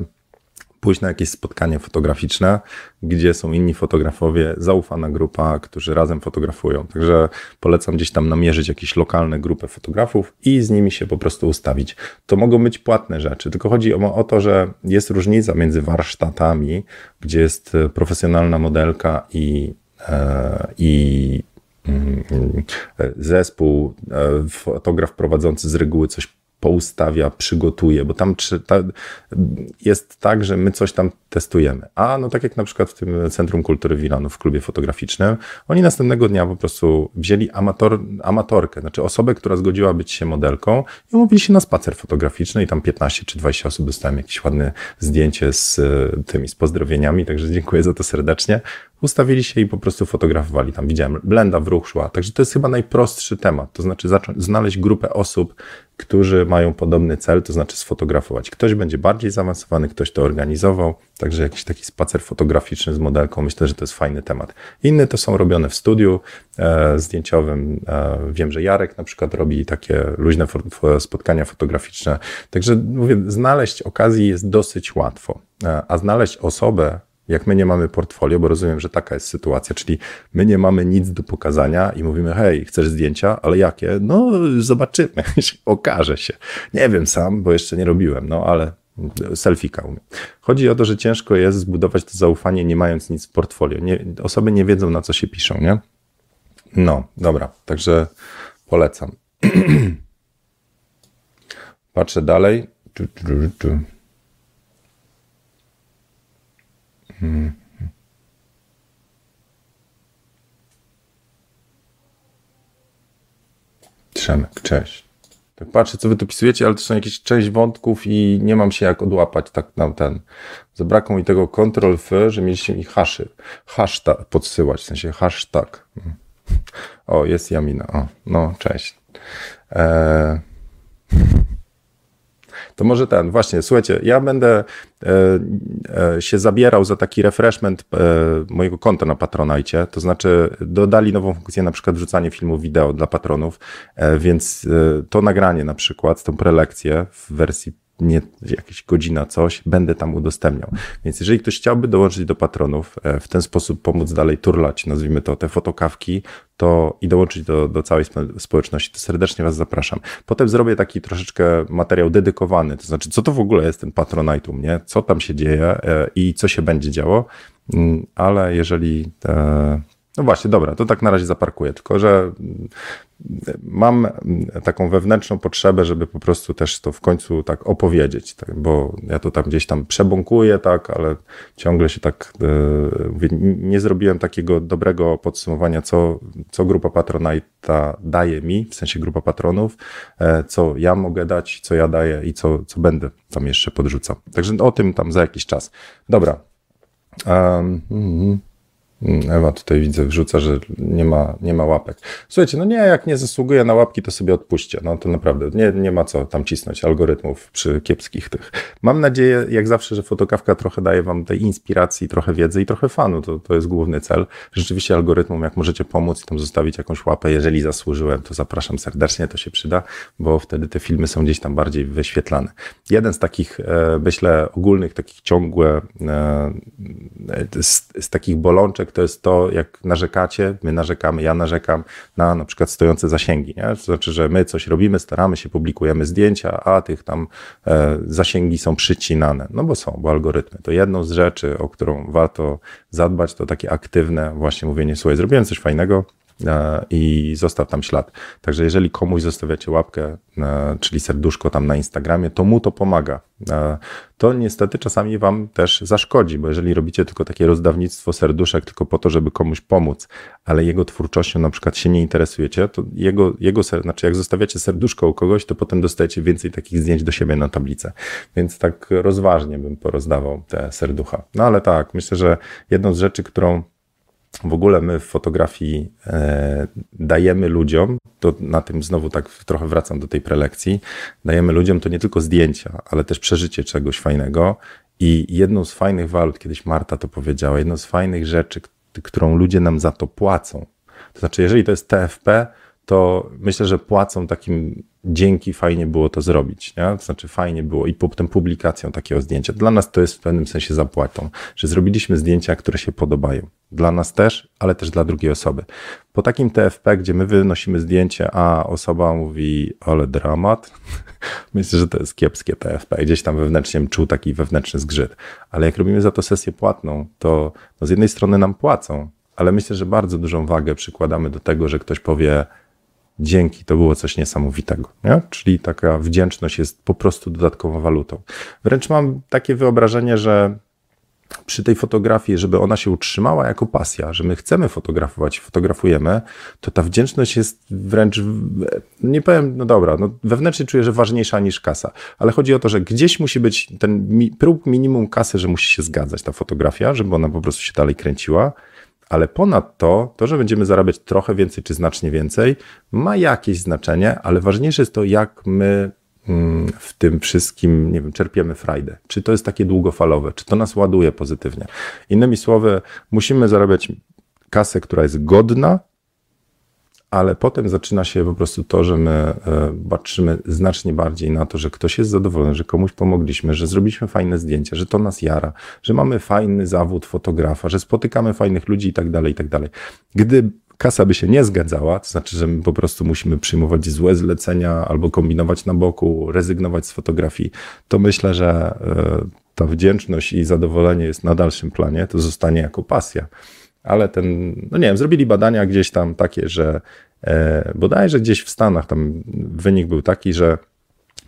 pójść na jakieś spotkanie fotograficzne, gdzie są inni fotografowie, zaufana grupa, którzy razem fotografują. Także polecam gdzieś tam namierzyć jakieś lokalne grupy fotografów i z nimi się po prostu ustawić. To mogą być płatne rzeczy, tylko chodzi o, o to, że jest różnica między warsztatami, gdzie jest profesjonalna modelka i, e, i mm, zespół, fotograf prowadzący z reguły coś poustawia, przygotuje, bo tam ta, jest tak, że my coś tam testujemy. A no tak jak na przykład w tym Centrum Kultury Wilanów w klubie fotograficznym, oni następnego dnia po prostu wzięli amator, amatorkę, znaczy osobę, która zgodziła być się modelką i umówili się na spacer fotograficzny i tam 15 czy 20 osób dostałem jakieś ładne zdjęcie z e, tymi, z pozdrowieniami, także dziękuję za to serdecznie. Ustawili się i po prostu fotografowali. Tam widziałem, blenda w ruch szła. Także to jest chyba najprostszy temat. To znaczy zacząć, znaleźć grupę osób, którzy mają podobny cel, to znaczy sfotografować. Ktoś będzie bardziej zaawansowany, ktoś to organizował, także jakiś taki spacer fotograficzny z modelką, myślę, że to jest fajny temat. Inne to są robione w studiu e, zdjęciowym. E, wiem, że Jarek na przykład robi takie luźne spotkania fotograficzne. Także mówię, znaleźć okazji jest dosyć łatwo, e, a znaleźć osobę, jak my nie mamy portfolio, bo rozumiem, że taka jest sytuacja, czyli my nie mamy nic do pokazania i mówimy, hej, chcesz zdjęcia, ale jakie? No, zobaczymy, okaże się. Nie wiem sam, bo jeszcze nie robiłem, no ale selfika umiem. Chodzi o to, że ciężko jest zbudować to zaufanie, nie mając nic w portfolio. Nie, osoby nie wiedzą, na co się piszą, nie? No, dobra, także polecam. Patrzę dalej. Trzemek, cześć. Tak patrzę, co wy tu pisujecie, ale to są jakieś część wątków i nie mam się jak odłapać tak na ten. Zabrakło mi tego Ctrl F, że mieliście mi haszy, hashtag podsyłać, w sensie hashtag. O, jest Jamina. O, no, cześć. Eee to może ten, właśnie, słuchajcie, ja będę e, e, się zabierał za taki refreshment e, mojego konta na Patronajcie, to znaczy dodali nową funkcję, na przykład wrzucanie filmów wideo dla patronów, e, więc e, to nagranie na przykład, tą prelekcję w wersji nie jakaś godzina, coś, będę tam udostępniał. Więc jeżeli ktoś chciałby dołączyć do patronów, e, w ten sposób pomóc dalej turlać, nazwijmy to, te fotokawki, to i dołączyć do, do całej społeczności, to serdecznie Was zapraszam. Potem zrobię taki troszeczkę materiał dedykowany, to znaczy, co to w ogóle jest ten Patronite u mnie, co tam się dzieje e, i co się będzie działo, mm, ale jeżeli te, no właśnie, dobra, to tak na razie zaparkuję, tylko że mam taką wewnętrzną potrzebę, żeby po prostu też to w końcu tak opowiedzieć, tak, bo ja to tam gdzieś tam przebąkuję, tak, ale ciągle się tak e, nie zrobiłem takiego dobrego podsumowania, co, co grupa Patronite daje mi, w sensie grupa patronów, e, co ja mogę dać, co ja daję i co, co będę tam jeszcze podrzucał. Także o tym tam za jakiś czas. Dobra. Um, mm, Mm, Ewa tutaj widzę, wrzuca, że nie ma, nie ma łapek. Słuchajcie, no nie, jak nie zasługuje na łapki, to sobie odpuśćcie. No to naprawdę nie, nie ma co tam cisnąć algorytmów przy kiepskich tych. Mam nadzieję, jak zawsze, że fotokawka trochę daje wam tej inspiracji, trochę wiedzy i trochę fanu. To, to jest główny cel. Rzeczywiście algorytmom, jak możecie pomóc i tam zostawić jakąś łapę, jeżeli zasłużyłem, to zapraszam serdecznie, to się przyda, bo wtedy te filmy są gdzieś tam bardziej wyświetlane. Jeden z takich, e, myślę, ogólnych, takich ciągłe, e, z, z takich bolączek, to jest to, jak narzekacie, my narzekamy, ja narzekam na na przykład stojące zasięgi. Nie? To znaczy, że my coś robimy, staramy się, publikujemy zdjęcia, a tych tam e, zasięgi są przycinane. No bo są, bo algorytmy. To jedną z rzeczy, o którą warto zadbać, to takie aktywne właśnie mówienie, słuchaj, zrobiłem coś fajnego, i zostaw tam ślad. Także jeżeli komuś zostawiacie łapkę, e, czyli serduszko tam na Instagramie, to mu to pomaga. E, to niestety czasami wam też zaszkodzi, bo jeżeli robicie tylko takie rozdawnictwo serduszek tylko po to, żeby komuś pomóc, ale jego twórczością na przykład się nie interesujecie, to jego, jego znaczy jak zostawiacie serduszko u kogoś, to potem dostajecie więcej takich zdjęć do siebie na tablicę. Więc tak rozważnie bym porozdawał te serducha. No ale tak, myślę, że jedną z rzeczy, którą w ogóle my w fotografii e, dajemy ludziom, to na tym znowu tak trochę wracam do tej prelekcji, dajemy ludziom to nie tylko zdjęcia, ale też przeżycie czegoś fajnego. I jedną z fajnych walut, kiedyś Marta to powiedziała, jedną z fajnych rzeczy, którą ludzie nam za to płacą. To znaczy, jeżeli to jest TFP, to myślę, że płacą takim dzięki, fajnie było to zrobić. Nie? To znaczy, fajnie było i potem publikacją takiego zdjęcia. Dla nas to jest w pewnym sensie zapłatą, że zrobiliśmy zdjęcia, które się podobają. Dla nas też, ale też dla drugiej osoby. Po takim TFP, gdzie my wynosimy zdjęcie, a osoba mówi, ale dramat, myślę, że to jest kiepskie TFP. Gdzieś tam wewnętrznie czuł taki wewnętrzny zgrzyt. Ale jak robimy za to sesję płatną, to no z jednej strony nam płacą, ale myślę, że bardzo dużą wagę przykładamy do tego, że ktoś powie, dzięki, to było coś niesamowitego. Nie? Czyli taka wdzięczność jest po prostu dodatkową walutą. Wręcz mam takie wyobrażenie, że przy tej fotografii, żeby ona się utrzymała jako pasja, że my chcemy fotografować, fotografujemy, to ta wdzięczność jest wręcz, nie powiem, no dobra, no wewnętrznie czuję, że ważniejsza niż kasa, ale chodzi o to, że gdzieś musi być ten próg minimum kasy, że musi się zgadzać ta fotografia, żeby ona po prostu się dalej kręciła, ale ponadto to, że będziemy zarabiać trochę więcej czy znacznie więcej, ma jakieś znaczenie, ale ważniejsze jest to, jak my mm, w tym wszystkim, nie wiem, czerpiemy frajdę. Czy to jest takie długofalowe, czy to nas ładuje pozytywnie. Innymi słowy, musimy zarabiać kasę, która jest godna ale potem zaczyna się po prostu to, że my e, patrzymy znacznie bardziej na to, że ktoś jest zadowolony, że komuś pomogliśmy, że zrobiliśmy fajne zdjęcia, że to nas jara, że mamy fajny zawód fotografa, że spotykamy fajnych ludzi i tak dalej, i tak dalej. Gdy kasa by się nie zgadzała, to znaczy, że my po prostu musimy przyjmować złe zlecenia albo kombinować na boku, rezygnować z fotografii, to myślę, że e, ta wdzięczność i zadowolenie jest na dalszym planie, to zostanie jako pasja ale ten, no nie wiem, zrobili badania gdzieś tam takie, że e, bodajże gdzieś w Stanach tam wynik był taki, że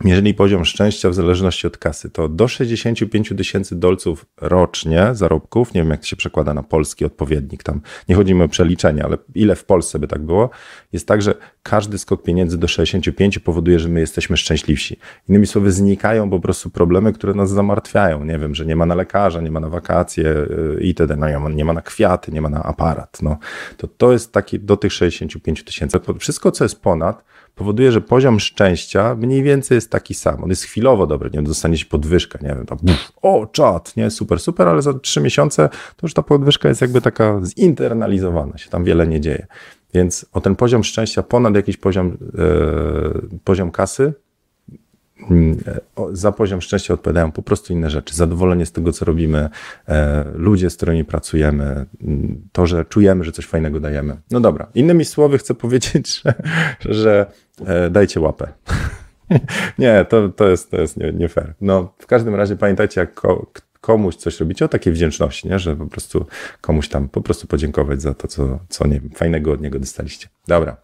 jeżeli poziom szczęścia w zależności od kasy to do 65 tysięcy dolców rocznie zarobków, nie wiem jak to się przekłada na polski odpowiednik, tam nie chodzi mi o przeliczenie, ale ile w Polsce by tak było, jest tak, że każdy skok pieniędzy do 65 powoduje, że my jesteśmy szczęśliwsi. Innymi słowy, znikają po prostu problemy, które nas zamartwiają. Nie wiem, że nie ma na lekarza, nie ma na wakacje y, itd., no, nie ma na kwiaty, nie ma na aparat. No, to, to jest taki do tych 65 tysięcy. Wszystko, co jest ponad, powoduje, że poziom szczęścia mniej więcej jest taki sam. On jest chwilowo dobry, nie dostaniecie podwyżkę, nie wiem, tam, o, czat, nie, super, super, ale za trzy miesiące to już ta podwyżka jest jakby taka zinternalizowana, się tam wiele nie dzieje. Więc o ten poziom szczęścia ponad jakiś poziom, yy, poziom kasy za poziom szczęścia odpowiadają po prostu inne rzeczy. Zadowolenie z tego, co robimy, e, ludzie, z którymi pracujemy, to, że czujemy, że coś fajnego dajemy. No dobra. Innymi słowy chcę powiedzieć, że, że e, dajcie łapę. nie, to, to jest, to jest nie, nie fair. No, w każdym razie pamiętajcie, jak komuś coś robicie, o takiej wdzięczności, nie? że po prostu komuś tam po prostu podziękować za to, co, co nie wiem, fajnego od niego dostaliście. Dobra.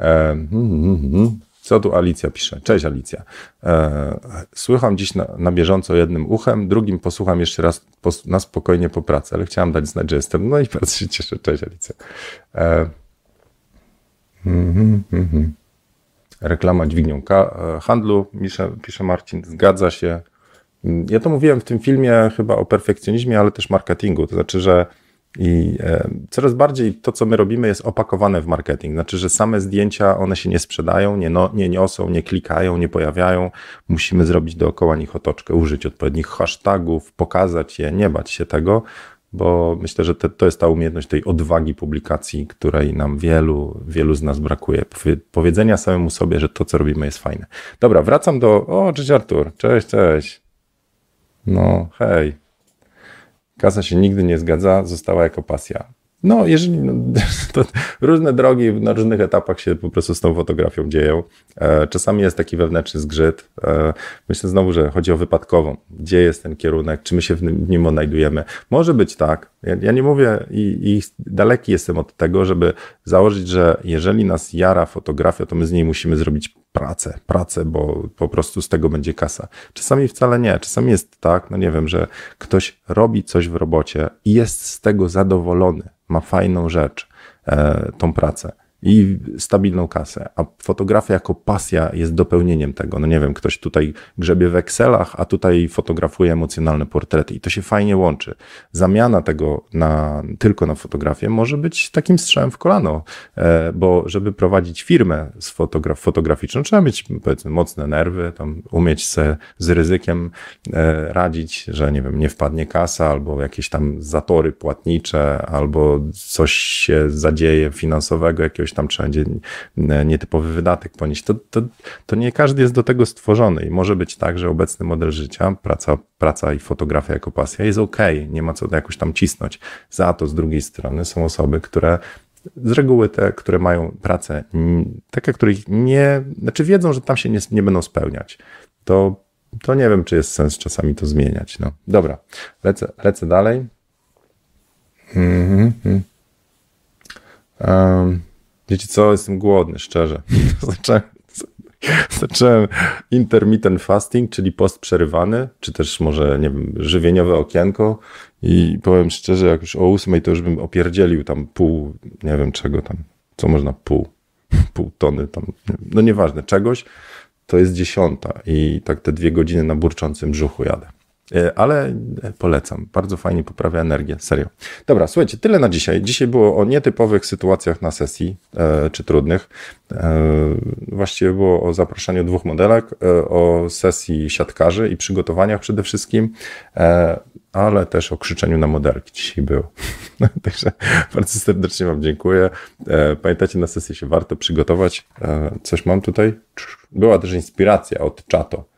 E, mm, mm, mm. Co tu Alicja pisze? Cześć Alicja. E, słucham dziś na, na bieżąco jednym uchem, drugim posłucham jeszcze raz po, na spokojnie po pracy, ale chciałam dać znać, że jestem. No i bardzo się cieszę. Cześć Alicja. E, mm, mm, mm. Reklama dźwignią e, handlu, pisze, pisze Marcin. Zgadza się. Ja to mówiłem w tym filmie chyba o perfekcjonizmie, ale też marketingu. To znaczy, że i e, coraz bardziej to, co my robimy, jest opakowane w marketing. Znaczy, że same zdjęcia, one się nie sprzedają, nie, no, nie niosą, nie klikają, nie pojawiają. Musimy zrobić dookoła nich otoczkę, użyć odpowiednich hashtagów, pokazać je, nie bać się tego, bo myślę, że te, to jest ta umiejętność tej odwagi publikacji, której nam wielu, wielu z nas brakuje. Powiedzenia samemu sobie, że to, co robimy, jest fajne. Dobra, wracam do. O, cześć Artur. Cześć, cześć. No, hej. Kasa się nigdy nie zgadza, została jako pasja. No, jeżeli no, różne drogi na różnych etapach się po prostu z tą fotografią dzieją. E, czasami jest taki wewnętrzny zgrzyt. E, myślę znowu, że chodzi o wypadkową. Gdzie jest ten kierunek? Czy my się w nim odnajdujemy? Może być tak. Ja, ja nie mówię i, i daleki jestem od tego, żeby założyć, że jeżeli nas jara fotografia, to my z niej musimy zrobić pracę, pracę, bo po prostu z tego będzie kasa. Czasami wcale nie. Czasami jest tak, no nie wiem, że ktoś robi coś w robocie i jest z tego zadowolony, ma fajną rzecz, e, tą pracę i stabilną kasę. A fotografia jako pasja jest dopełnieniem tego. No nie wiem, ktoś tutaj grzebie w Excelach, a tutaj fotografuje emocjonalne portrety i to się fajnie łączy. Zamiana tego na, tylko na fotografię może być takim strzałem w kolano, e, bo żeby prowadzić firmę z fotograf fotograficzną, trzeba mieć powiedzmy mocne nerwy, tam umieć se z ryzykiem e, radzić, że nie wiem, nie wpadnie kasa albo jakieś tam zatory płatnicze, albo coś się zadzieje finansowego, jakiegoś tam trzeba będzie nietypowy wydatek ponieść. To, to, to nie każdy jest do tego stworzony i może być tak, że obecny model życia, praca, praca i fotografia jako pasja jest ok, nie ma co jakoś tam cisnąć. Za to z drugiej strony są osoby, które z reguły te, które mają pracę, takie, których nie, znaczy wiedzą, że tam się nie, nie będą spełniać, to, to nie wiem, czy jest sens czasami to zmieniać. No. Dobra, lecę, lecę dalej. Mm -hmm. Um, wiecie co, jestem głodny, szczerze. Zacząłem, zacząłem intermittent fasting, czyli post przerywany, czy też może, nie wiem, żywieniowe okienko i powiem szczerze, jak już o ósmej to już bym opierdzielił tam pół, nie wiem czego tam, co można pół, pół tony tam, no nieważne, czegoś, to jest dziesiąta i tak te dwie godziny na burczącym brzuchu jadę. E, ale e, polecam. Bardzo fajnie poprawia energię, serio. Dobra, słuchajcie, tyle na dzisiaj. Dzisiaj było o nietypowych sytuacjach na sesji, e, czy trudnych. E, właściwie było o zaproszeniu dwóch modelek, e, o sesji siatkarzy i przygotowaniach przede wszystkim, e, ale też o krzyczeniu na modelki dzisiaj było. Także bardzo serdecznie Wam dziękuję. Pamiętajcie, na sesję się warto przygotować. Coś mam tutaj? Była też inspiracja od Czato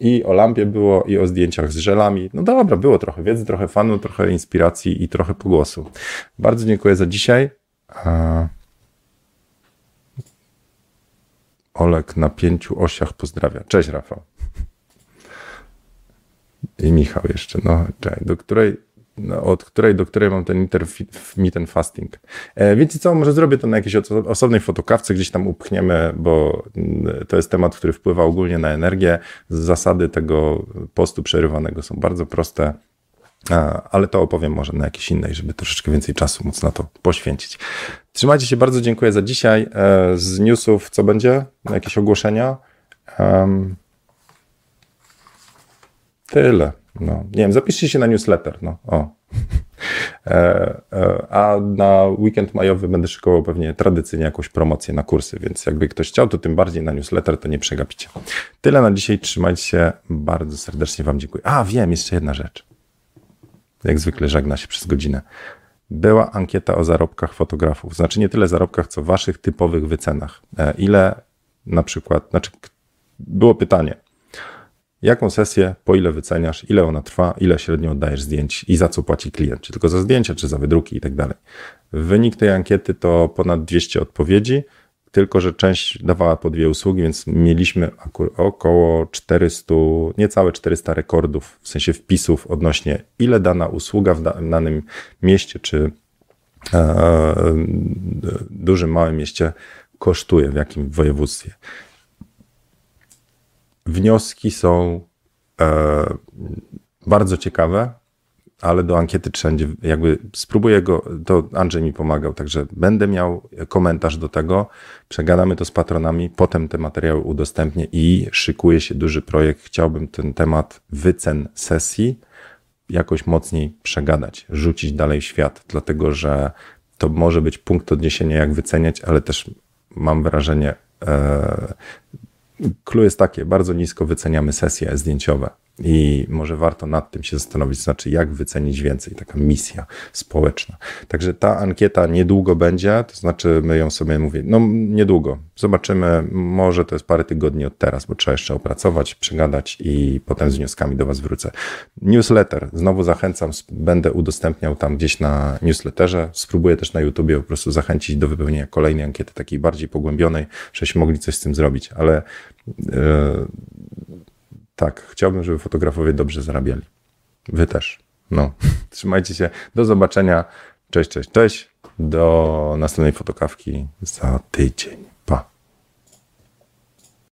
i o lampie było, i o zdjęciach z żelami. No dobra, było trochę wiedzy, trochę fanu, trochę inspiracji i trochę pogłosu. Bardzo dziękuję za dzisiaj. Olek na pięciu osiach pozdrawia. Cześć Rafał. I Michał jeszcze. No, cześć. Do której od której do której mam ten intermittent fasting. E, wiecie co, może zrobię to na jakiejś osobnej fotokawce, gdzieś tam upchniemy, bo to jest temat, który wpływa ogólnie na energię. Zasady tego postu przerywanego są bardzo proste, ale to opowiem może na jakiejś innej, żeby troszeczkę więcej czasu móc na to poświęcić. Trzymajcie się, bardzo dziękuję za dzisiaj. E, z newsów co będzie? Jakieś ogłoszenia? Tyle. No, nie wiem, zapiszcie się na newsletter. No, o. E, e, a na weekend majowy będę szykował pewnie tradycyjnie jakąś promocję na kursy, więc jakby ktoś chciał, to tym bardziej na newsletter to nie przegapicie. Tyle na dzisiaj, trzymajcie się, bardzo serdecznie Wam dziękuję. A, wiem, jeszcze jedna rzecz. Jak zwykle żegna się przez godzinę. Była ankieta o zarobkach fotografów, znaczy nie tyle zarobkach, co Waszych typowych wycenach. E, ile na przykład, znaczy było pytanie, jaką sesję, po ile wyceniasz, ile ona trwa, ile średnio oddajesz zdjęć i za co płaci klient, czy tylko za zdjęcia, czy za wydruki i tak dalej. Wynik tej ankiety to ponad 200 odpowiedzi, tylko że część dawała po dwie usługi, więc mieliśmy około 400, niecałe 400 rekordów, w sensie wpisów odnośnie ile dana usługa w danym mieście, czy e, dużym, małym mieście kosztuje, w jakim województwie. Wnioski są e, bardzo ciekawe, ale do ankiety wszędzie jakby spróbuję go, to Andrzej mi pomagał, także będę miał komentarz do tego, przegadamy to z patronami, potem te materiały udostępnię i szykuje się duży projekt. Chciałbym ten temat wycen sesji jakoś mocniej przegadać, rzucić dalej świat, dlatego że to może być punkt odniesienia, jak wyceniać, ale też mam wrażenie, e, Clue jest takie, bardzo nisko wyceniamy sesje zdjęciowe i może warto nad tym się zastanowić, znaczy jak wycenić więcej, taka misja społeczna. Także ta ankieta niedługo będzie, to znaczy my ją sobie mówię, no niedługo, zobaczymy, może to jest parę tygodni od teraz, bo trzeba jeszcze opracować, przegadać i potem z wnioskami do Was wrócę. Newsletter, znowu zachęcam, będę udostępniał tam gdzieś na newsletterze, spróbuję też na YouTubie po prostu zachęcić do wypełnienia kolejnej ankiety, takiej bardziej pogłębionej, żebyśmy mogli coś z tym zrobić, ale yy, tak, chciałbym, żeby fotografowie dobrze zarabiali. Wy też. No, trzymajcie się. Do zobaczenia. Cześć, cześć, cześć. Do następnej fotokawki za tydzień.